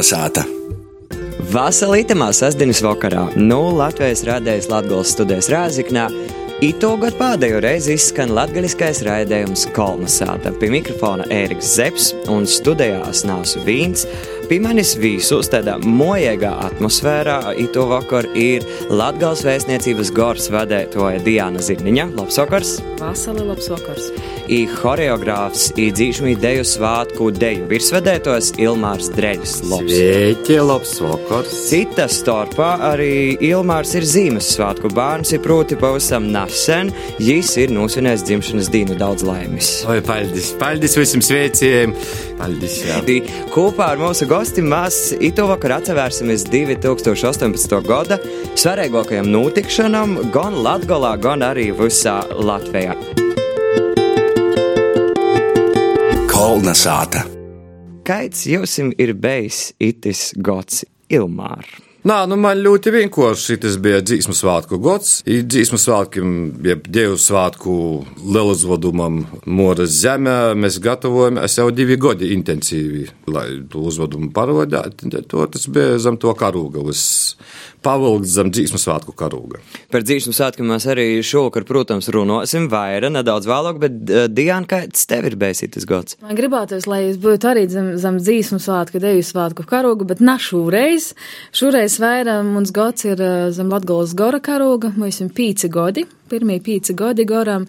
Kolnesāta! Vasalītamā sestdienas vakarā, nu Latvijas rādējas Latgolas studijas Rāziknā, Itogad pēdējo reizi izskan latgaļiskais raidījums Kolnesāta. Pie mikrofona Ēriks Zepsi un studijās Nāsu Vīns. Pie manis visus tādā mojīgā atmosfērā ito vakar ir Latgales vēstniecības gors vadētoja Diana Zirniņa. Labs vakars! Vasali, labs vakars! I horeogrāfs, i dzīšmī deju svātku deju virsvedētos Ilmārs Dreļs. Labs. Sveiki, labs vakars! Cita starpā arī Ilmārs ir Ziemassvētku bērns, ir proti pavisam nesen. Jis ir nosvinējis dzimšanas dienu daudz laimes. Oi, paldies! Paldies visiem sveicējiem! Paldies! Jā. I Kopā ar mūsu gosti mēs ito vakar atcerēsimies 2018. gada svarīgākajam notikšanam gan Latgolā, gan arī visā Latvijā. Kolnesāta! Kaits jums ir bijis itis gods Ilmārs? Nā, nu man ļoti vienkārši tas bija dzīsmu svētku gads. Ir dzīsmu svētkiem, jeb dievu svētku lieluzvadumam Mūras zemē. Mēs gatavojamies jau divi gadi intensīvi, lai to uzvadumu parodētu. To tas bija zem to karūga, pavilgts zem dzīsmu svētku karūga. Par dzīsmu svētkiem mēs arī šovakar, protams, runāsim vairāk, nedaudz vēlāk, bet uh, Diana, kāds tev ir bijis tas gads? Man gribētos, lai es būtu arī zem, zem dzīsmu svētku, deju svētku karogu, bet ne šoreiz. Šoreiz vairāk mums gads ir uh, zem Latgolas gora karoga, mums ir pīci godi, pirmie pīci godi goram.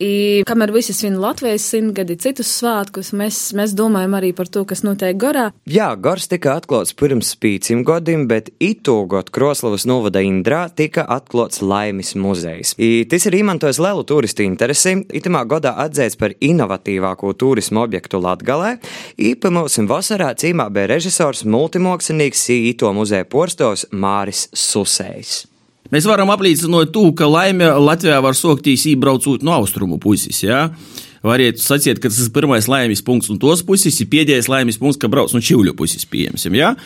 I, kamēr visi svin Latvijas simtgadi, citus svētkus, mēs, mēs domājam arī par to, kas notiek gorā. Jā, gors tika atklāts pirms pīcim gadiem, bet itūgot Kroslavas novada Indrā tika atklāts Laimis muzejs. I, tas ir izmantojis lielu turistu interesi, itamā gadā atzīts par inovatīvāko turismu objektu Latgalē. Īpa mums vasarā cīmā bija režisors, multimokslinieks, īto muzeja porstos Māris Susējs. Mēs varam apliecināt to, ka laime Latvijā var soktīs ībraucot no austrumu puses. Ja? Varētu sacīt, ka tas ir pirmais laimes punkts un tos puses, ir pēdējais laimes punkts, ka brauc no Čivļu puses, pieņemsim. Ja?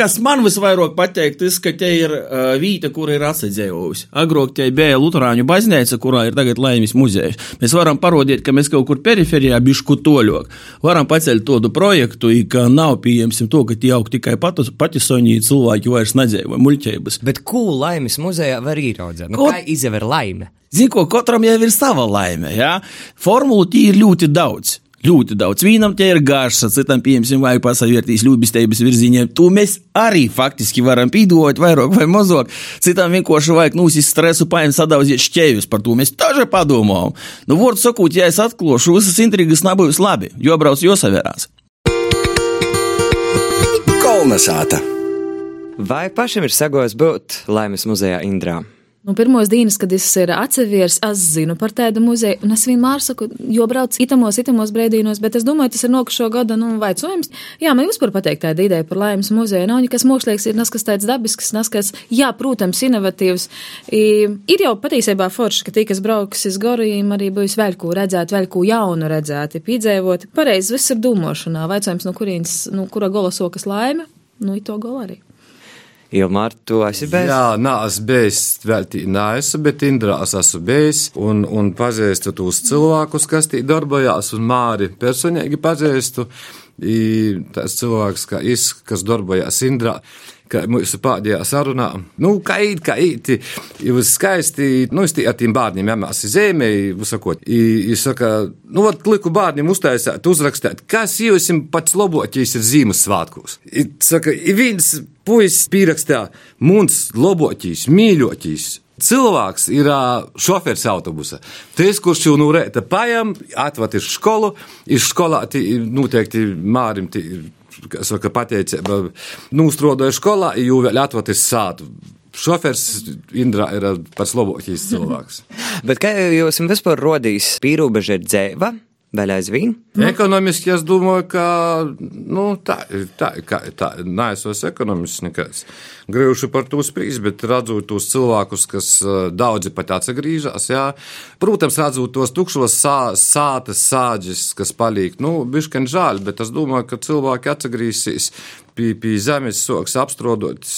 Kas man visvairāk patīk, tas, ka te ir uh, vieta, kur ir atsedzējusi. Agrāk te bija Lutāņu baznīca, kurā ir tagad Laimijas muzejs. Mēs varam parodīt, ka mēs kaut kur periferijā bišku toļok. Varam pacelt tādu projektu, ka nav pieejams to, ka tie aug tikai patisoņi cilvēki vairs nedzēvo muļķības. Bet ko laimes muzejā var ieraudzīt? Nu, Ko- izver laime? Zini, ko katram jau ir sava laime. Ja? Formulu tie ir ļoti daudz. Ļoti daudz. Vienam tie ir garša, citam, piemēram, vajag pasavērtīs ļubistības virzieniem. To mēs arī faktiski varam pīdot, vairāk vai mazāk. Citam vienkārši vajag nūsīs stresu, paņemt sadauziet šķēvis par to. Mēs tažu padomājam. Nu, vārdu sakot, ja es atklāšu, visas intrigas nebūs labi, jo brauc jāsavērās. Kolnesāta! Vai pašam ir sagojis būt laimes muzejā Indrā? Nu, pirmos dienas, kad es ir atsevies, es zinu par tādu muzeju, un es vienmēr saku, jo braucu itamos, itamos brīdienos, bet es domāju, tas ir nokušo gada, nu, vaicojums. Jā, man vispār patīk tāda ideja par laimes muzeju. Nav nekas mākslīgs, ir neskas tāds dabisks, neskas, jā, protams, inovatīvs. I, ir jau patiesībā forši, ka tie, kas brauks uz gorījiem, arī būs vēl ko redzēt, vēl ko jaunu redzēt, piedzēvot. Pareizi, viss ir domāšanā. Vaicojums, no kurienes, no kura gola sokas laime, nu, i to gola arī. Ilmār, tu esi bijis? Jā, nē, es biju vēl tī neesmu, bet Indrā es esmu bijis un, un pazīstu tos cilvēkus, kas tī darbojās, un Māri personīgi pazīstu. I Tas cilvēks, kā es, kas darbojās Indrā, kā mūsu pēdējā sarunā, nu, kā īt, kā īt, jūs skaisti, nu, es ar tiem bērniem jāmās zemē, uzsakot. Es saka, nu, vat, liku bērniem uztaisāt, uzrakstāt, kas jūs pats labākais ir Ziemassvētkos. Saka, viens puisis pierakstā, mums labākais, mīļākais. Cilvēks ir ā, šofērs autobusa. Tas, kurš jau no rīta pajām, atvad ir skolu, ir skolā noteikti mārim, saka, pateicība, nūstrodoja skolā, jau vēl atvad ir sātu. Šofērs Indrā ir pats labākais cilvēks. Bet kā jūs vispār rodīs pīrūbeža ir dzēva? Vēl aizvien? Ekonomiski es domāju, ka nu, tā. Tā, kā, tā, nē, es esmu ekonomists nekāds. Gribējuši par to spriest, bet redzot tos cilvēkus, kas eh, daudzi pat atgriežas, jā. Protams, redzot tos tukšos sā, sātas sāģis, kas paliek, nu, bišķiņ žēl, bet es domāju, ka cilvēki atgriezīsies pie, pie zemes, soks apstrodot,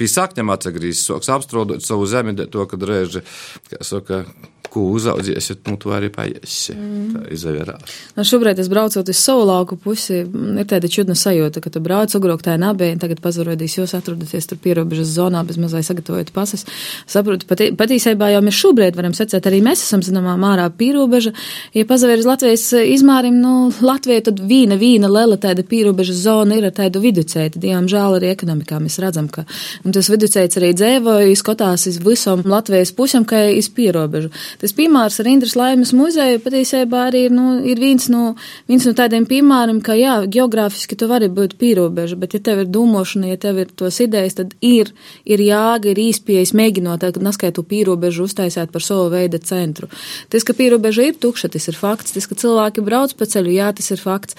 pie sakņiem atgriezīsies, soks apstrodot savu zemi, to, kad reži, kā saka, ko uzaudzies, nu, to arī paiesi. Mm. Tā izvērās. Nu, šobrīd braucot uz savu lauku pusi, ir tāda čudna sajūta, ka tu brauc ugroktāji nabē, un tagad pazarodīs jūs atrodaties tur pierobežas zonā, bez mazai sagatavojot pases. Saprotu, pat, patīsībā jau mēs šobrīd varam secēt, arī mēs esam, zināmā, mārā pierobeža. Ja pazavērs Latvijas izmērim, nu, Latvija tad vīna, vīna, lela tāda pierobežas zona ir ar tādu viducēti. Diemžēl arī ekonomikā mēs redzam, ka tas viducēts arī dzēvoja, izskatās iz visam Latvijas pusam, ka ir pierobežu. Tas piemērs ar Indras laimes muzeju patiesībā arī ir, nu, ir viens, no, viens no tādiem piemēriem, ka, jā, geogrāfiski tu vari būt pīrobeža, bet ja tev ir domāšana, ja tev ir tos idejas, tad ir, ir jāga, ir īspējas mēģinot, kad neskaitu pīrobežu uztaisēt par savu veidu centru. Tas, ka pīrobeža ir tukša, tas ir fakts, tas, ka cilvēki brauc pa ceļu, jā, tas ir fakts.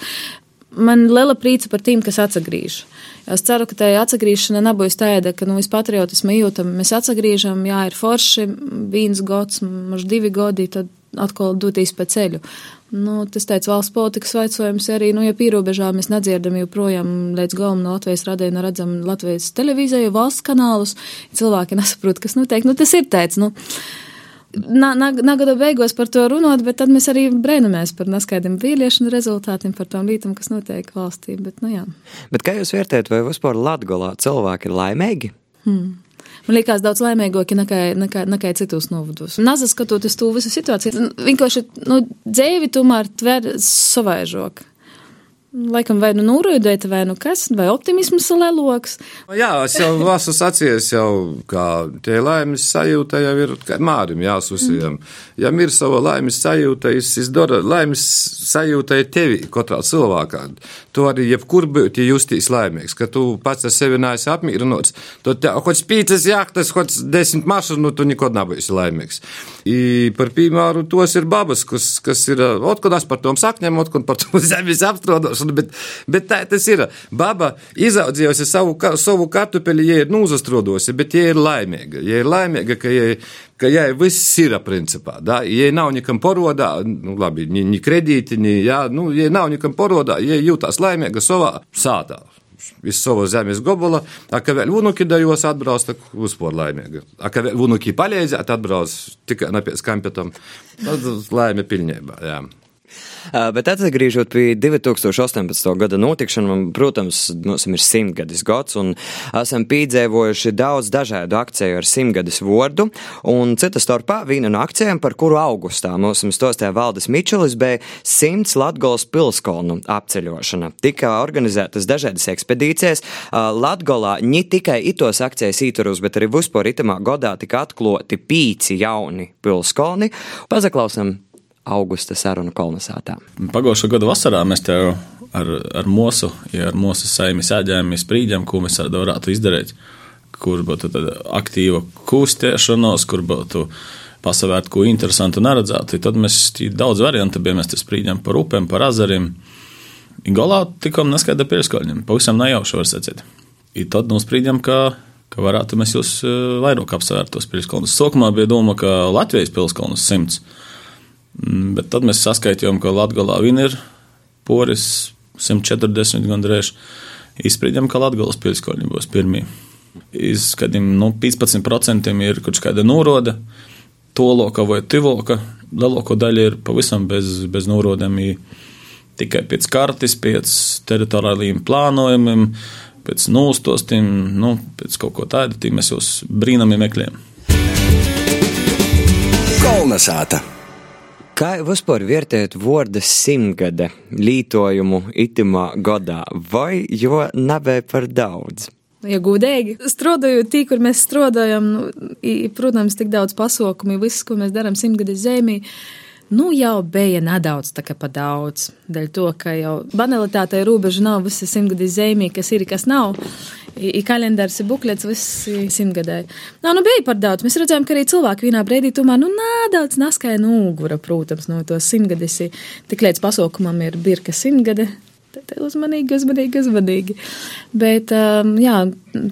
Man liela prīca par tiem, kas atsagrīž. Es ceru, ka tā atgriešana nebūs tāda, ka nu, mēs patriotismu jūtam, mēs atgriežam, jā, ir forši, viens gads, mums divi gadi, tad atkal doties pa ceļu. Nu, tas teica valsts politikas vaicojums arī, nu, ja pīrobežā mēs nedzirdam joprojām līdz galam no Latvijas radēju, redzam Latvijas televīziju, valsts kanālus, cilvēki nesaprot, kas notiek. Nu, tas ir teicis, nu, Nagada beigās par to runāt, bet tad mēs arī brēnamies par neskaidriem vēlēšanu rezultātiem, par tām lietām, kas notiek valstī. Bet, nu, jā. bet kā jūs vērtējat, vai vispār Latgolā cilvēki ir laimīgi? Hmm. Man liekas, daudz laimīgāki nekā, nekā, nekā citos novados. Naza skatoties to visu situāciju, vienkārši nu, dzīvi tomēr tver savaižok. Laikam, vai nu nūrūdēta, vai nu kas, vai optimisms leloks. Jā, es jau esmu sacies jau, kā tie laimes sajūta jau ir, kā mārim jāsusījam. Mm. Ja ir sava laimes sajūta, es izdara laimes sajūta ir tevi, katrā cilvēkā. Tu arī jebkur būtu justīs laimīgs, ka tu pats ar sevi neesi apmierinots. Te, kaut spīces jāktas, kaut desmit mašas, nu tu nekad nebūsi laimīgs. I par piemēru tos ir babas, kas, kas ir, otkodās par tom sakņiem, otkod par tom zemes apstrodošanu ēšanu, bet, bet tā tas ir. Baba izaudzījusi savu, savu kartupeli, ja ir nūzastrodosi, bet ja ir laimīga. Ja ir laimīga, ka ja, ka ja viss ir principā, da? ja nav nekam porodā, nu labi, ni, ni kredīti, ni, ja, nu, ja nav nekam porodā, ja jūtās laimīga savā sātā iz savas zemes gobala, a ka vēl unuki dajos atbrauc, tad uzpor laimīga. A ka vēl unuki palīdzēt, atbrauc tikai napies kampetam, tad laime pilnībā, jā. Bet atgriežot pie 2018. gada notikšanām, protams, mums ir simtgadis gads, un esam piedzīvojuši daudz dažādu akciju ar simtgadis vārdu, un cita starpā viena no akcijām, par kuru augustā mums stostīja Valdes Mičelis, bija simts Latgolas pilskolnu apceļošana. Tika organizētas dažādas ekspedīcijas. Latgolā ne tikai itos akcijas īturus, bet arī vispār itamā godā tika atklāti pīci jauni pilskolni. Pazaklausam augusta sarunu kolonizētā. Pagājušā gada vasarā mēs tev ar, ar mūsu, ja ar mūsu saimi sēdējām, sprīdām, ko mēs varētu izdarīt, kur būtu aktīva kustēšanos, kur būtu pasavērt, ko interesantu un neredzētu. Tad mēs daudz variantu bijām, mēs sprīdām par upēm, par azariem. Galā tikām neskaidra pirkskaļņiem, pavisam nejauši var secēt. I tad nosprīdām, ka ka varētu mēs jūs eh, vairāk apsvērt tos pilskalnus. Sākumā bija doma, ka Latvijas pilskalnus simts, bet tad mēs saskaitījām, ka Latvijā vien ir poris 140 gandrīz. Izspriedām, ka Latvijas pilskoņi būs pirmie. Izskatījām, nu, 15% ir kaut kāda norode, toloka vai tivoka. Lielāko daļu ir pavisam bez, bez norodēm. Tikai pēc kartes, pēc teritoriāliem plānojumiem, pēc nūstostiem, nu, pēc kaut ko tādu, mēs jau brīnami meklējam. Kolnesāta! Kā vispār vērtējat vārda simtgade lītojumu itimā gadā, vai jo nebija par daudz? Ja gudīgi, strādājot tī, kur mēs strādājam, nu, protams, tik daudz pasaukumu, viss, ko mēs darām simtgades zemī, nu jau bija nedaudz tā kā pa daudz. Dēļ to, ka jau banalitātei robeža nav visi simtgades zemī, kas ir, kas nav i kalendārs, i buklets, viss simtgadēji. Nā, nu bija par daudz. Mēs redzējām, ka arī cilvēki vienā brīdī tomēr, nu, nedaudz naskāja nūgura, protams, no to simtgadesi. Tik līdz pasaukumam ir birka simtgade, te, uzmanīgi, uzmanīgi, uzmanīgi. Bet, um, jā,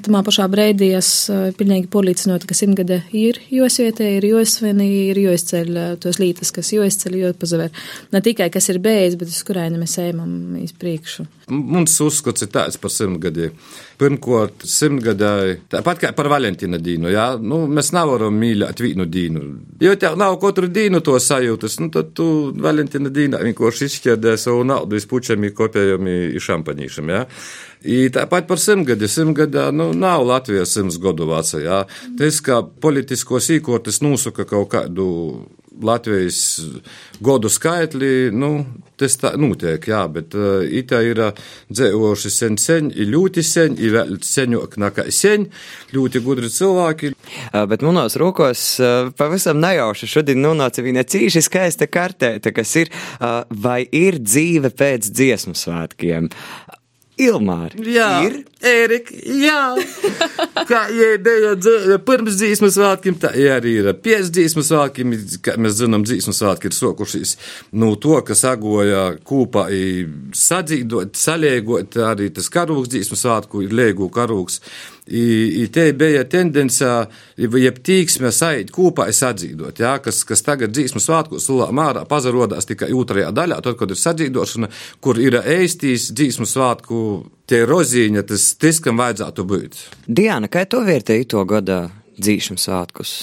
tamā pašā brīdī es uh, pilnīgi pārliecināta, ka simtgade ir josvietē, ir josveni, ir joizceļ uh, tos lītas, kas joizceļ, jopazaver. Ne tikai, kas ir beidzis, bet uz kurēni mēs ejam iz priekšu. Mums uzskats ir tāds par simtgadiem. Pirmkārt, simtgadai, tāpat kā par Valentīna dienu, jā, nu, mēs nevaram mīlēt vienu dienu. Jo tev nav katru dienu to sajūtas, nu, tad tu Valentīna dienā vienkārši izšķirdē savu naudu izpučami, kopējami šampaņīšam, jā. I tāpat par simtgadi. Simtgadā nu, nav Latvijas simts gadu vecā. Jā. Tas, kā politiskos īkortis nosaka kaut kādu Latvijas godu skaitli, nu, tas tā notiek, jā, bet uh, itā ir dzēvoši sen sen, ir ļoti sen, ir vēl senjok nekā sen, ļoti gudri cilvēki. Bet manos rokos uh, pavisam nejauši šodien nonāca viena cīši skaista kartēta, kas ir, uh, vai ir dzīve pēc dziesmu svētkiem. Ilmāri. Jā, ir. Ērika, jā. kā jēdēja pirms dzīsmu svētkiem, tā arī ir pēc dzīsmu svētkiem, kā mēs zinām, dzīsmu svētki ir sokušies no nu, to, kas agoja kūpā sadzīdot, saliegot, arī tas karūks dzīsmu svētku ir liegu karūks. I, i te bija tendence, jeb tīksme saiet kopā sadzīdot, jā, kas, kas tagad dzīsmu svētkos mārā pazarodās tikai otrajā daļā, tad, kad ir sadzīdošana, kur ir ēstīs dzīsmu svētku tie rozīņa, tas, tas, kam vajadzētu būt. Diana, kā tu vērtēji to gada dzīšanu svētkus?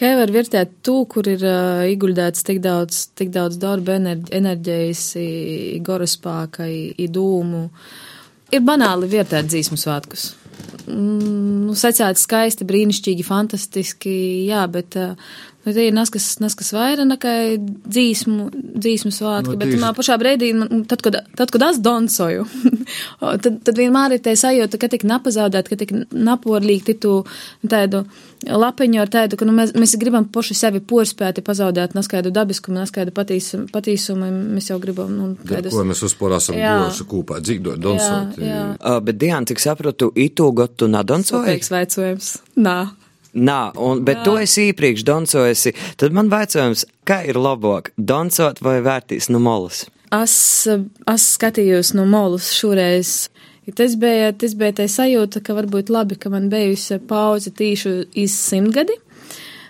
Kā var vērtēt to, kur ir uh, ieguldēts tik daudz, tik daudz darba, enerģijas, gorospāka, dūmu? Ir banāli vērtēt dzīsmu svētkus. Mm, nu, secēt skaisti, brīnišķīgi, fantastiski, jā, bet uh, Nu, tie ir nas, kas, nas, kas vairāk nekā dzīsmu, dzīsmu svētki, no, bet manā pašā brīdī, tad, kad, tad, kad es dansoju, tad, tad vienmēr ir tā sajūta, ka tik napazaudēt, ka tik naporlīgi tu tādu lapiņu ar tādu, ka nu, mēs, mēs gribam paši sevi porspēti pazaudēt, neskaidu dabiskumu, neskaidu patīsumu, patīsumu, mēs jau gribam, nu, kādus. Ko mēs uzporāsam došu kūpā, dzīvot, dansot. Jā, jā. Uh, bet, Diana, cik sapratu, itu gotu nadansoju? Sopīgs veicojums. Nā. Nā, un, bet Jā. tu esi iepriekš dancojusi. Tad man jautājums, kā ir labāk, dancot vai vērtīs no molas? Es, es skatījos no molas šoreiz. Tas bija, tas bija tā sajūta, ka varbūt labi, ka man bijusi pauze tīšu iz simtgadi.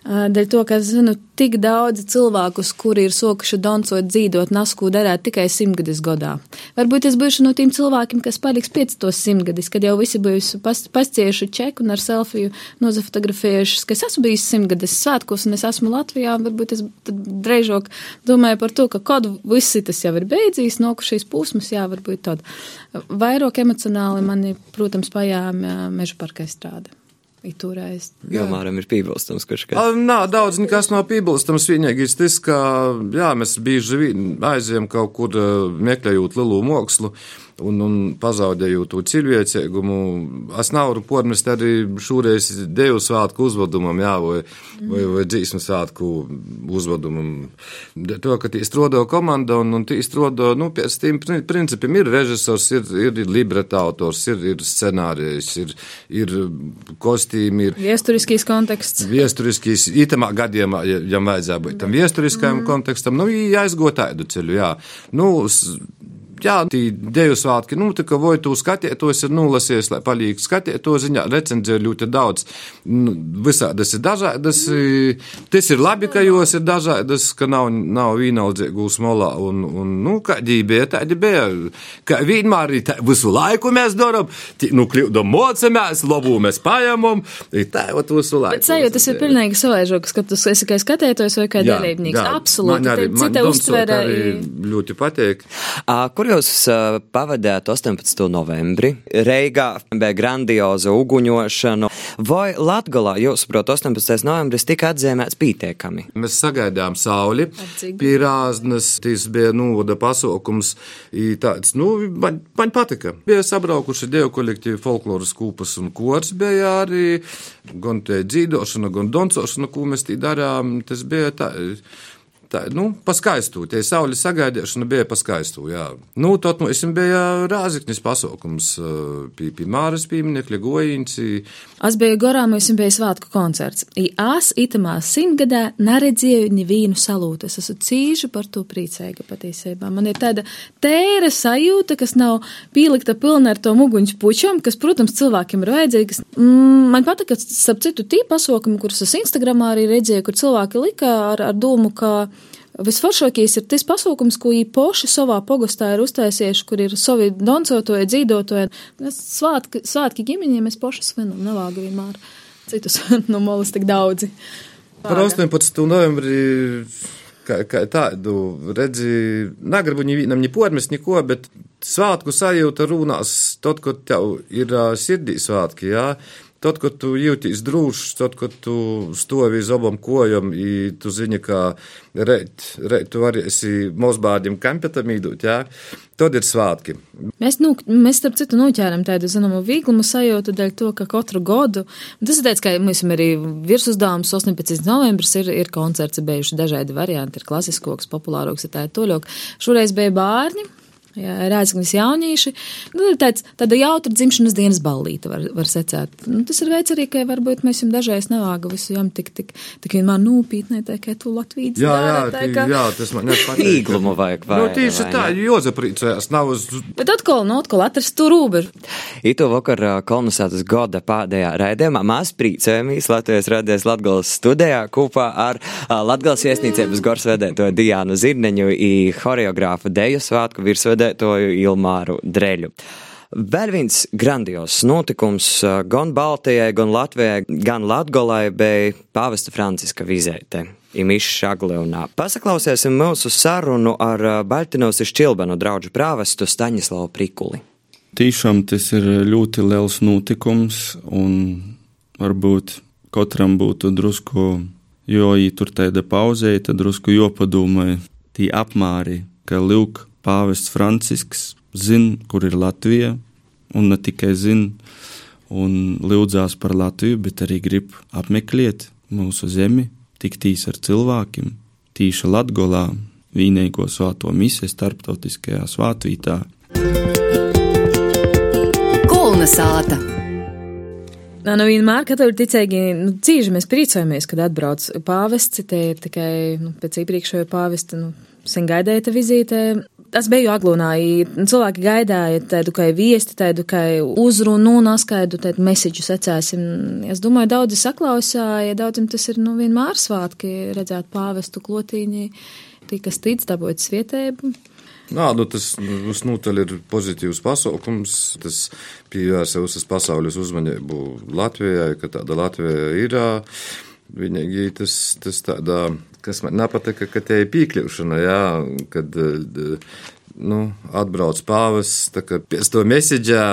Dēļ to, ka es zinu tik daudz cilvēkus, kuri ir sokuši dancot, dzīvot, nasku darēt tikai simtgadis gadā. Varbūt es būšu no tiem cilvēkiem, kas paliks pēc tos simtgadis, kad jau visi bijusi pas, pascieši čeku un ar selfiju nozafotografējuši, ka es esmu bijis simtgadis svētkos un es esmu Latvijā. Varbūt es dreizāk domāju par to, ka kad visi tas jau ir beidzījis, nokušīs pūsmas, jā, varbūt tad. Vairāk emocionāli mani, protams, pajāma meža parka strāde. Itūrais. Jā, Māram ir piebilstams, kurš kā. Nā, daudz nekas nav piebilstams, vienīgais tas, ka, jā, mēs bieži aizējam kaut kur meklējot lielu mākslu un, un pazaudēju to cilvēcīgumu. Es nevaru pormest arī šoreiz Dievu svētku uzvedumam, jā, vai, vai, vai dzīsmu svētku uzvedumam. To, ka tī strodo komanda un, un tī strodo, nu, pēc tiem principiem ir režisors, ir, ir libreta autors, ir, ir scenārijs, ir, ir kostīmi, ir. Viesturiskīs konteksts. Viesturiskīs, itamā gadījumā, ja, ja vajadzētu būt tam viesturiskajam mm. kontekstam, nu, jāizgo tādu ceļu, jā. Nu, jā, tī deju svētki, nu, tā kā vai tu skatietos ir nulasies, lai palīg skatieto ziņā, recenzija ir ļoti daudz, nu, visādas ir dažādas, tas ir labi, ka jos ir dažādas, ka nav, nav vīnaudzīgu smolā, un, un, nu, kādi bija, tādi bija, ka vienmēr tā, visu laiku mēs daram, tī, nu, kļūdam mocamies, labu mēs pajamam, tā, vat visu laiku. Bet sajūta, tas ir pilnīgi savaižoks, ka tu esi kā skatētojs vai kā dalībnieks, absolūti, cita uztvere. Ļoti patīk. Uh, kur uh, pavadījāt 18. novembri? Reigā bija grandioza uguņošana. Vai Latgalā, jūsuprāt, 18. novembris tika atzīmēts pītiekami? Mēs sagaidām sauli pie rāznas, tas bija nūda pasaukums. Tāds, nu, man, man patika. Bija sabraukuši dievu kolektīvi folkloras kūpas un kors bija arī gan te dzīdošana, gan doncošana, ko mēs tī darām. Tas bija tā Tā, nu, paskaistu, tie saules sagaidīšana bija paskaistu, jā. Nu, tot mums bija rāziknis pasaukums pie, pie Māras pieminekļa, Gojīnci. Es biju gorā, mums bija svātku koncerts. I es itamā simtgadā neredzēju nevienu salūtu. Es esmu cīžu par to priecīga patiesībā. Man ir tāda tēra sajūta, kas nav pielikta pilna ar to muguņu pučam, kas, protams, cilvēkiem ir vajadzīgas. Mm, man patīk, ka, starp citu, tī pasaukumi, kurus es Instagramā arī redzēju, kur cilvēki lika ar, ar domu, ka Visforšākais ir tas pasākums, ko poši savā pogastā ir uztaisījuši, kur ir savi doncotoji, dzīvotoji. Svātki, svātki ģimeņiem mēs poši svinam, nevāga vienmēr. Citus no molas tik daudzi. Par 18. novembrī, kā, kā tādu redzi, negribu nevienam ni pormest, neko, bet svātku sajūta runās tad, kad tev ir sirdī svātki, jā. Ja? Tad, kad tu jūties drošs, tad, kad tu stovi uz abām kojām, tu zini, ka reit, reit tu varēsi mazbārdim kampetam īdūt, jā, tad ir svātki. Mēs, nu, mēs starp citu, noķēram tādu, zināmu, vīglumu sajūtu dēļ to, ka katru godu, tas ir tāds, ka mums arī virsuzdāvums 18. novembris ir, ir koncerts, bijuši dažādi varianti, ir klasiskoks, populāroks, ir tā toļok. Šoreiz bija Jā, Rēzaknis jaunīši. Nu, tāds, tāda jautra dzimšanas dienas ballīte var, var secēt. Nu, tas ir veids arī, ka varbūt mēs jums dažreiz nevāga visu jām tik, tik, tik vienmēr nūpītnē, tā kā tu Latvijas. Jā, jā, tā, kā... jā, tas man nepatīk. Īglumu vajag vai. Nu, tieši tā, Jozaprīcējās nav uz. Bet atkal, nu, atkal atrast tu rūbežu. Itu vakar kolonizētas goda pēdējā raidījumā mēs priecējamies Latvijas radies Latgales studijā kopā ar Latgales viesnīcības gorsvedētoju Diānu Zirneņu i horeogrāfu Deju svētku virsvedēju vadētoju Ilmāru Dreļu. Vēl viens grandios notikums gan Baltijai, gan Latvijai, gan Latgolai bija pāvesta Franciska vizēte. Imišs Šagleunā. Pasaklausiesim mūsu sarunu ar Baltinos izšķilbenu draugu prāvestu Staņislavu Prikuli. Tiešām tas ir ļoti liels notikums, un varbūt katram būtu drusku, jo, ja tur tāda pauzēja, tad drusku jopadomāja tī apmāri, ka lūk, pāvests Francisks zina, kur ir Latvija, un ne tikai zina un lūdzās par Latviju, bet arī grib apmeklēt mūsu zemi, tiktīs ar cilvēkiem, tīša Latgolā, vīnēgo svāto misiju starptautiskajā svātvītā. Kulna sāta! Nā, nu vienmēr katoļu ticīgi, nu, cīži mēs priecājamies, kad atbrauc pāvests, te ir tikai, nu, pēc iepriekšējo pāvesta, nu, sen gaidēta vizīte. Es biju aglūnā, cilvēki gaidīja tādu kā viesti, tādu kā uzrunu, un askaidu tādu mesiģu secēsim. Es domāju, daudzi saklausāja, daudziem tas ir, nu, vienmēr svātki redzēt pāvestu klotīņi, tie, kas tic, dabūt svietēbu. Nā, nu tas visnotaļ ir pozitīvs pasaukums. Tas pievērsa visas pasaules uzmanību Latvijai, ka tāda Latvija ir. Viņai tas, tas tādā kas man napataka, kad te je pikljušeno, ja, kad e, nu, atbrauc pāvis, pēc to mesidžā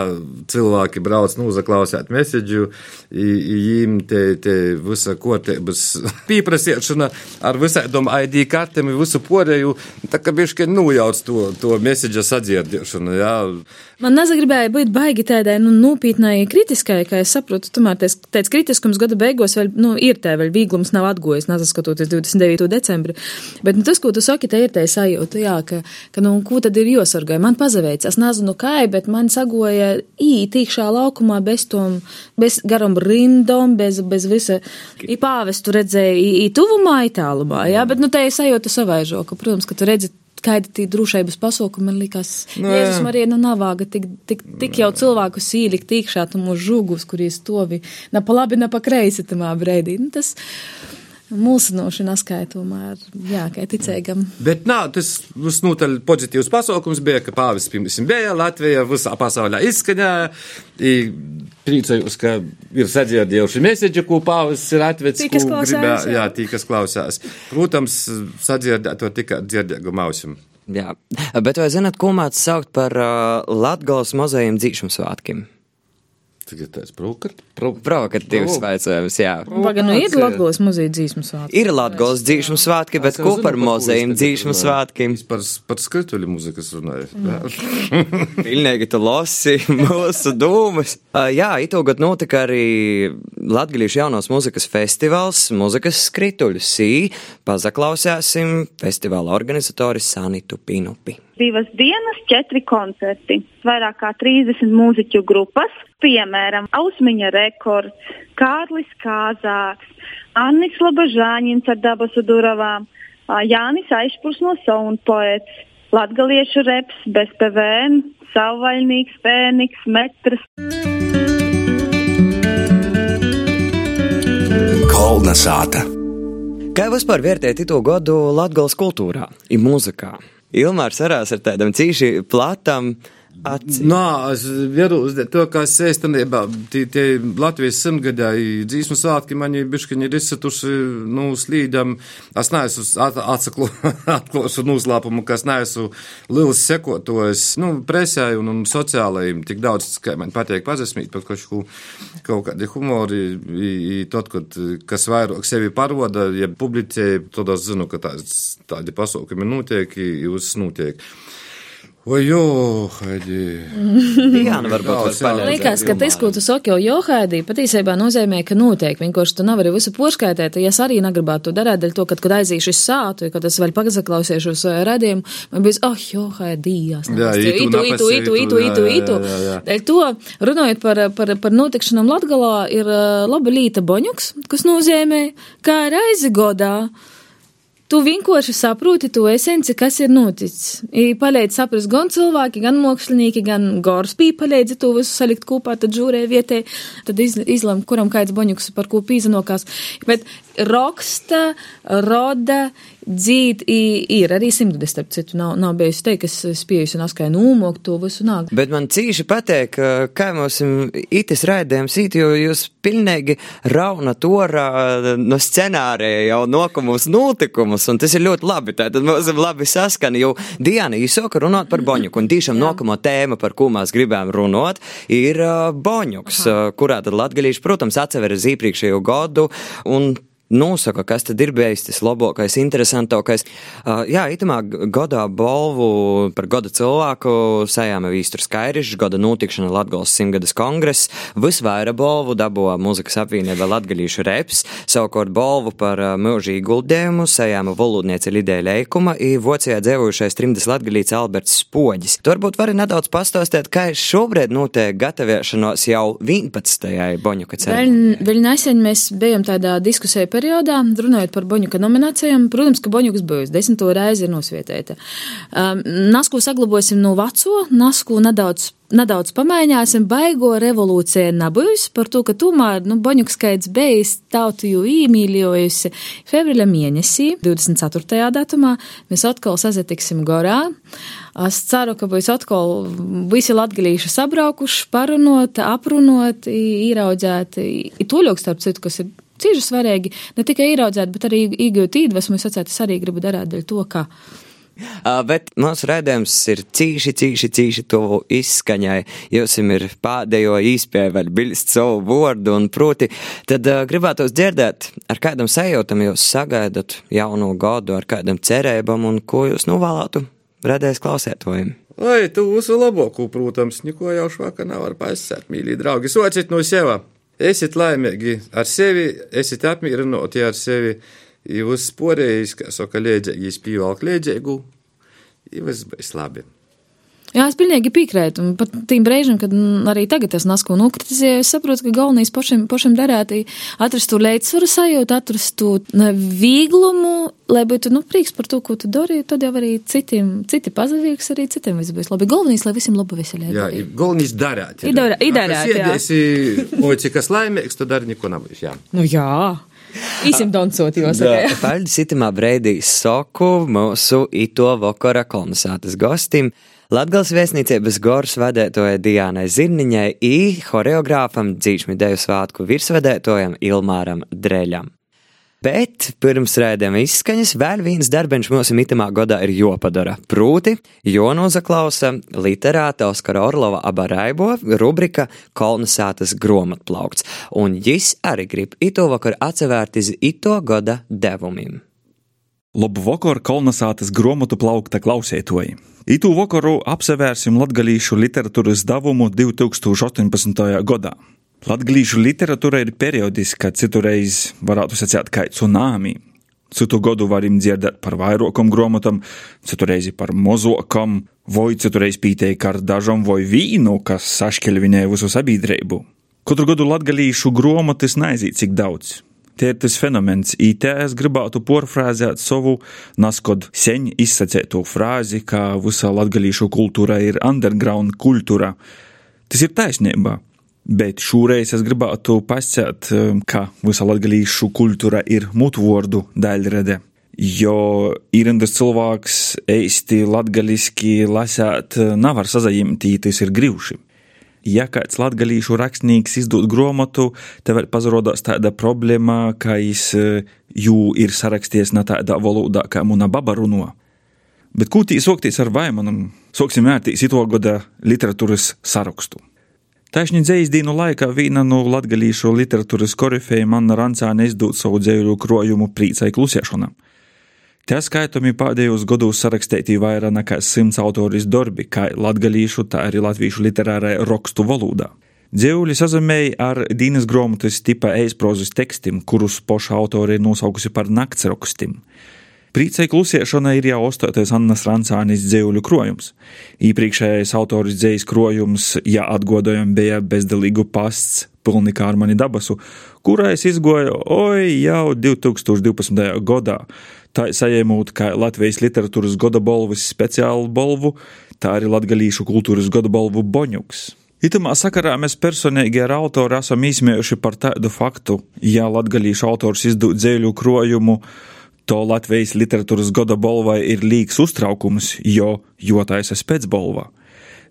cilvēki brauc, nu, uzaklausēt mesidžu, jīm te, te visa kortēbas pīprasiešana ar visādom ID kartēm, visu porēju, tā kā bišķi nujauc to, to mesidža sadzirdēšanu, jā. Man nezagribēja būt baigi tādai, nu, nopietnai kritiskai, kā es saprotu, tomēr tāds kritiskums gada beigos vēl, nu, ir tā, vēl vīglums nav atgojis, nesaskatoties 29. decembri, bet, nu, tas, ko tu saki, te ir tā sajūta, jā, ka, ka, nu, ko tad ir jāsargāja. Man pazaveic, es nezinu, kā, bet man sagoja īt īkšā laukumā bez tom, bez garam rindom, bez, bez visa. I pāvestu redzēja, i, tuvumā, i tālumā, jā, bet, nu, te ir sajūta savaižo, ka, protams, ka tu redzi kādi tie drošības pasākumi man likās. Nu, Jēzus Marija nu navāga tik, tik, tik jau cilvēku sīlikt iekšā tam uz žugus, kurīs tovi, na pa labi, na pa kreisi tamā brēdī. Nu, tas, mulsinoši neskaitumā, ar, jā, kā ticīgam. Bet nā, tas visnotaļ pozitīvs pasaukums bija, ka pāvis, piemēram, bija Latvija, visā pasaulē izskaņā. Priecājos, ka ir sadzirdējuši mēsīģi, ko pāvis ir atvedis. Tī, kas klausās. Jā, tī, kas klausās. Protams, sadzirdēt to tikai dzirdēgu mausim. Jā, bet vai zinat, ko māc saukt par uh, Latgales mozējiem dzīšanu svētkiem? Tagad tāds provokat, pro, Provokatīvs jautājums, jā. Pagaidām, nu ir Latvijas muzeja dzīsmu svētki. Ir Latvijas dzīšmu svētki, bet ko par muzejiem dzīšmu svētkiem? Par, par skatuļu muzikas runāju. Pilnīgi tu lasi mūsu dūmus. Uh, jā, itogad notika arī Latgalīšu jaunos muzikas festivāls, muzikas skrituļu sī. Pazaklausēsim festivāla organizatori Sanitu Pinupi. Divas dienas, četri koncerti, vairāk kā 30 mūziķu grupas, piemēram, Ausmiņa rekords, Kārlis Kāzāks, Annis Labažāņins ar dabasu duravām, Jānis Aišpurs no Sauna poets, Latgaliešu reps, bez PVN, Savvaļnīgs, Fēniks, Metrs. Kolnesāta. Kā vispār vērtēt to gadu Latgales kultūrā, ir mūzikā? Ilmārs arās ar tādam cīši platam acīm. Nā, es varu uzdēt to, kā es sēstanībā, tie, tie Latvijas simtgadē dzīsmu svētki mani biškiņi ir izsatuši, nu, slīdam. Es neesmu at- atsaklu, atklāšu noslēpumu, ka es neesmu liels sekotojs, nu, presē un, un sociālajiem tik daudz, kā man patīk pazasmīt par kaut ko, kaut kādi humori, i, i tot, kad, kas vairāk sevi paroda, ja publicē, tad es zinu, ka tās, tādi pasaukumi notiek, uz notiek. Oi, jo, haidi. Diana varbūt var Jā, palīdzēt. Liekas, ka tas, ko tu saki, jau johēdī, patiesībā nozīmē, ka notiek. Vienkārši tu nevari visu porškaitēt. Ja es arī negribētu to darīt, dēļ to, ka, kad aizīšu uz sātu, kad es vēl pagazaklausīšos redzējumu, man bija, oh, johēdījās. Jā, itu, itu, itu, itu, itu, itu, jā, jā, jā, jā. Dēļ to, runājot par, par, par notikšanām Latgalā, ir ā, laba līta boņuks, kas nozīmē, kā reizi godā. Tu vienkārši saproti to esenci, kas ir noticis. I palīdz saprast gan cilvēki, gan mākslinieki, gan gorspī palīdz to visu salikt kopā, tad žūrē vietē, tad iz, izlem, kuram kāds boņuks par ko pīzanokās. Bet raksta, roda, dzīt, ir arī simtgadē, starp citu, nav, nav bijusi teikt, kas spējusi un askai nūmok to visu nāk. Bet man cīši patīk, kā mums itis raidījums īt, jo jūs pilnīgi raunat orā no scenārija jau nokumus notikumus, un tas ir ļoti labi. Tātad mums ir labi saskani, jo Diana īsoka runāt par Boņuku, un tīšām nākamā tēma, par ko mēs gribējām runāt, ir uh, Boņuks, uh, kurā tad latgalīši, protams, atsever uz iepriekšējo gadu, un Nosaka, kas tad ir bijis tas labākais, interesantākais. Uh, jā, itamā gadā balvu par gada cilvēku sajāma Vīstur Skairišs, gada notikšana Latgals simtgades kongress, visvaira balvu dabūja mūzikas apvienība Latgalīšu reps, savukārt balvu par uh, mūžīgu guldējumu sajāma volūdniece Lidēja Leikuma i Vocijā dzēvojušais trimdas latgalīts Alberts Spoģis. Tu varbūt vari nedaudz pastāstīt, kā šobrīd notiek gataviešanos jau 11. Boņuka ceļā. Vēl, vēl nesen mēs bijām tādā diskusijā periodā, runājot par Boņuka nominācijām. Protams, ka Boņuks būs desmito reizi ir nosvietēta. Um, nasku saglabosim no veco, nasku nedaudz. Nedaudz pamēģināsim, baigo revolūcija nebūs par to, ka tomēr, nu, Boņuks skaits bijis tautu jau īmīļojusi februāra mēnesī, 24. datumā, mēs atkal sazatiksim gorā. Es ceru, ka būs atkal visi latgalīši sabraukuši, parunot, aprunot, īraudzēt, toļok starp citu, kas ir cīži svarīgi, ne tikai ieraudzēt, bet arī iegūt iedvesmu, es atcēt, es arī gribu darīt dēļ to, ka. Uh, bet mūsu raidījums ir cīši, cīši, cīši tuvu izskaņai. Jums ir pēdējo īspēju vēl bilst savu vārdu, un proti, tad uh, gribētos dzirdēt, ar kādam sajūtam jūs sagaidat jaunu gadu, ar kādam cerībam, un ko jūs novēlētu radēs klausētojiem. Oi, tu visu labāko, protams, neko jau švakar nevar pasēt, mīļie draugi. Societ no sevi. Esiet laimīgi ar sevi, esiet apmierināti ar sevi. Jūs sporējis, kā saka, liedzīgi, spīvalk liedzīgu. Jūs būs labi. Jā, es pilnīgi piekrītu. un Pat tiem brīžiem, kad arī tagad es nasku nokritizēju, es saprotu, ka galvenais pašam, pašam darēt ir atrast to līdzsvaru sajūtu, atrast to vieglumu, lai būtu, nu, prieks par to, ko tu dari, tad jau arī citiem, citi pazavīgs, arī citiem viss būs labi. Galvenais, lai visiem labi veselīgi. Jā, ir galvenais darāt. I darā- i darāt, jā. Oi, cik kas laimīgs, tad arī neko nebūs, jā. Nu jā. Īsim doncot, jo saka. Paldies itamā breidī soku mūsu ito vakara kolonizētas gostim. Latgals vēstniecības gors vadētoja Diānai Zirniņai i horeogrāfam dzīšmi deju svātku virsvadētojam Ilmāram Dreļam. Bet pirms rēdījuma izskaņas vēl viens darbs mūsu mitamā gadā ir jopadara. Proti, Jonozaklausa literāta Oskara Orlova abaraibo rubrika Kolnesātas gromatplaukts, un jis arī grib ito vakar atsevērt iz ito gada devumim. Labu vakaru kolonizācijas grāmatu plaukta klausētoji. Itu vakaru apsevērsim latgalīšu literatūras devumu 2018. gadā. Latgalīšu literatūra ir periodiska, citurreiz varētu sacīt kā tsunami. Citu gadu varam dzirdēt par vairākam grāmatam, citurreiz par mozokam, vai citurreiz pīteikt ar dažam vai vīnu, kas sašķelvinē visu sabiedrību. Katru gadu latgalīšu grāmatas neaiziet cik daudz. Tie ir tas fenomens, IT es gribētu porfrāzēt savu naskod seņ izsacēto frāzi, ka visa latgalīšu kultūra ir underground kultūra. Tas ir taisnība. Bet šoreiz es gribētu pasakāt, ka visa latgalīšu kultūra ir mutvordu daļrede. Jo īrendas cilvēks īsti latgaliski lasēt nevar sazajumtīt, ir grīvši ja kāds latgalīšu rakstnieks izdod grāmatu, tev pazarodās tāda problēma, ka viņš eh, jū ir sarakstījies ne tādā valodā, kā muna baba runo. Bet ko tī sokties ar vaimanam? Soksim vērtīs ito gada literatūras sarakstu. Taisni dzējas dienu laikā viena no latgalīšu literatūras korifejiem Anna Rancāne izdod savu dzēju krojumu prīcai klusēšanam. Te skaitami pēdējos gados sarakstīti vairāk nekā simts autoris darbi, kā latgalīšu, tā arī latviešu literārai rakstu valodā. Dzēvuli sazemēja ar Dīnas grāmatas tipa eisprozes tekstiem, kurus poša autori ir nosaukusi par naktsrakstiem. Prīcei klusiešana ir jau ostotais Annas Rancānis dzēvuļu krojums. Iepriekšējais autoris dzējas krojums, ja atgodojam, bija bezdelīgu pasts pilnīgi ar mani dabasu, kurais izgoja oi jau 2012. gadā tā saņēmot kā Latvijas literatūras goda balvas speciālu balvu, tā arī latgalīšu kultūras goda balvu Boņuks. Itamā sakarā mēs personīgi ar autoru esam izmējuši par tādu faktu, ja latgalīšu autors izdod dzēļu krojumu, to Latvijas literatūras goda balvai ir līgs uztraukums, jo jotais es pēc balvā.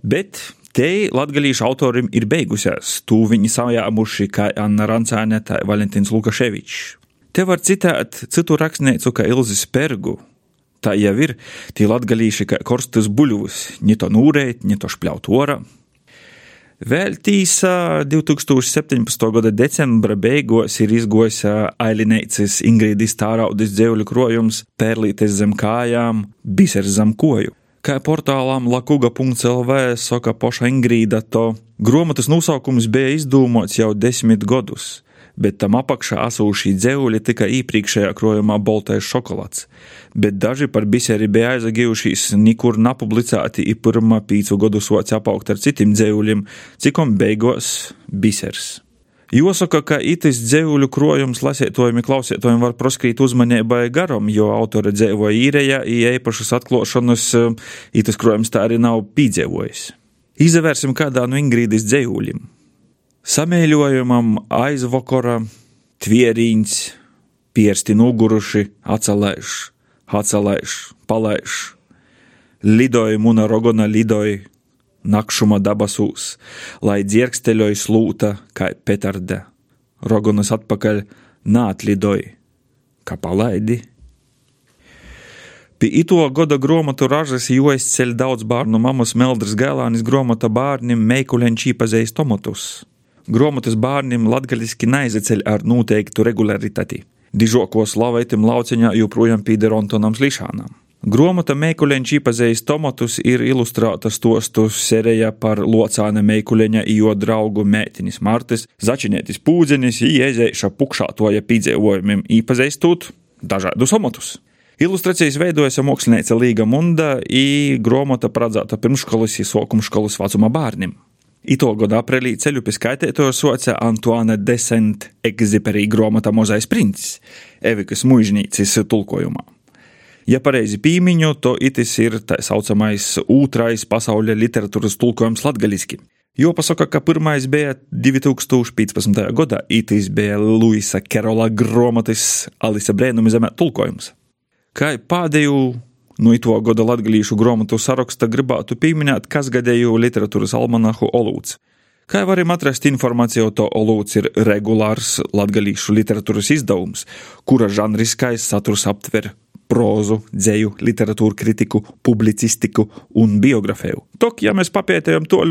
Bet te latgalīšu autorim ir beigusies, tū viņi sajāmuši kā Anna Rancāne, tā Valentins Lukaševičs. Te var citēt citu rakstnieku kā Ilzi Spergu. Tā jau ir tie latgalīši kā korstas buļuvus, ni to nūrēt, ni to špļaut orā. Vēl tīsā 2017. gada decembra beigās ir izgojis ailineicis Ingrīdis Tāraudas dzēvļu krojums Pērlītes zem kājām, bisers zem koju. Kā portālām lakuga.lv saka poša Ingrīda, to gromatas nosaukums bija izdomāts jau desmit gadus bet tam apakšā asūšī dzēvuļi tika iepriekšējā krojumā boltais šokolāds, bet daži par biseri bija aizagijušies nekur napublicēti i pirmā pīcu gadu sots apaugt ar citiem dzēvuļiem, cikom beigos bisers. Jāsaka, ka itis dzēvuļu krojums lasētojumi klausētojiem var proskrīt uzmanībai garam, jo autore dzēvoja īrejā, i īpašas atklāšanas itis krojums tā arī nav pīdzēvojis. Izvērsim kādā no Ingrīdas dzēvuļiem. Samēļojumam aizvakara tvieriņš, piersti noguruši, atcelēš, atcelēš, palēš. Lidoja muna rogona lidoja nakšuma dabasūs, lai dzirksteļoja slūta kā petarde. Rogonas atpakaļ nātlidoja, kā palaidi. Pie ito gada grāmatu ražas joizceļ daudz bērnu mammas Meldras Gēlānis grāmata bērniem meikuļenčī pazejas tomatus. Gromotas bērniem latgaļiski naizaceļ ar noteiktu regularitāti. Dižoko slavētam lauciņā joprojām pīder Antonam Slišanam. Gromota meikuļeņš īpazējis tomatus ir ilustrēta stostu serija par locāna meikuļeņa jo draugu mētinis Martis, začinētis pūdzenis, iezēša pukšātoja pīdzēvojumiem īpazīstot dažādus tomatus. Ilustrācijas veidojas mākslinieca Līga Munda, i gromota paredzēta pirmškolas un sokumškolas vecuma bērniem. Ito gada aprīlī ceļu pie skaitētoja soca Antoine Descent Exuperī grāmata Mozais princis, Evikas mužnīcis tulkojumā. Ja pareizi pīmiņu, to itis ir tā saucamais otrais pasaules literatūras tulkojums latgaliski. Jo pasaka, ka pirmais bija 2015. gadā, itis bija Luisa Kerola grāmatas Alisa Brēnuma zemē tulkojums. Kā pēdējo No nu, ito gada latgalīšu grāmatu saraksta gribētu pieminēt, kas gadēju literatūras almanahu Olūts. Kā varam atrast informāciju, to Olūts ir regulārs latgalīšu literatūras izdevums, kura žanriskais saturs aptver prózu, dzēju, literatūru kritiku, publicistiku un biografiju. Tok, ja mēs papētējam to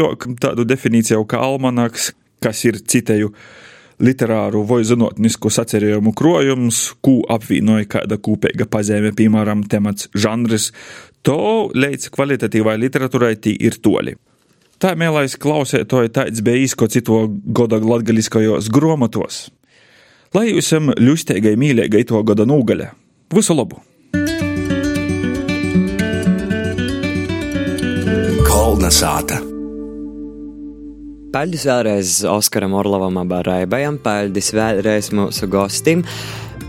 tādu definīciju kā almanaks, kas ir citēju literāru vai zinātnisku sacerējumu krojums, ko apvienoja kāda kopīga pazīme, piemēram, temats žanrs, to līdz kvalitatīvai literatūrai tī ir toļi. Tā mēlais klausētoja tāds bija izko cito goda latgaliskajos gromatos. Lai jūs esam ļustēgai mīlēgai to goda nūgaļa. Visu labu! Kolna sāta. Paldies vēlreiz Oskaram Orlovam abarājabajam, paldies vēlreiz mūsu gostim.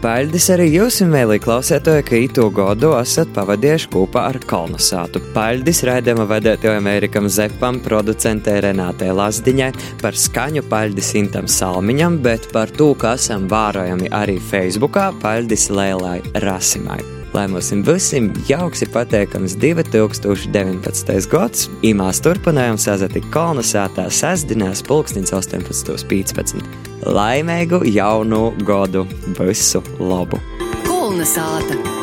Paldies arī jums, mīļie klausētāji, ka itu godu esat pavadījuši kopā ar Kalnasātu. Paldies raidījuma vadītājam Erikam Zepam, producentei Renātei Lazdiņai, par skaņu paldies Intam Salmiņam, bet par to, ka esam vērojami arī Facebookā, paldies Lēlai Rasimai lai mums visiem jauks ir pateikams 2019. gads. Imās turpinājām sazatikt kolonizētā sestdienās pulkstins 18.15. Laimīgu jaunu gadu! Visu labu! Kolonizēta!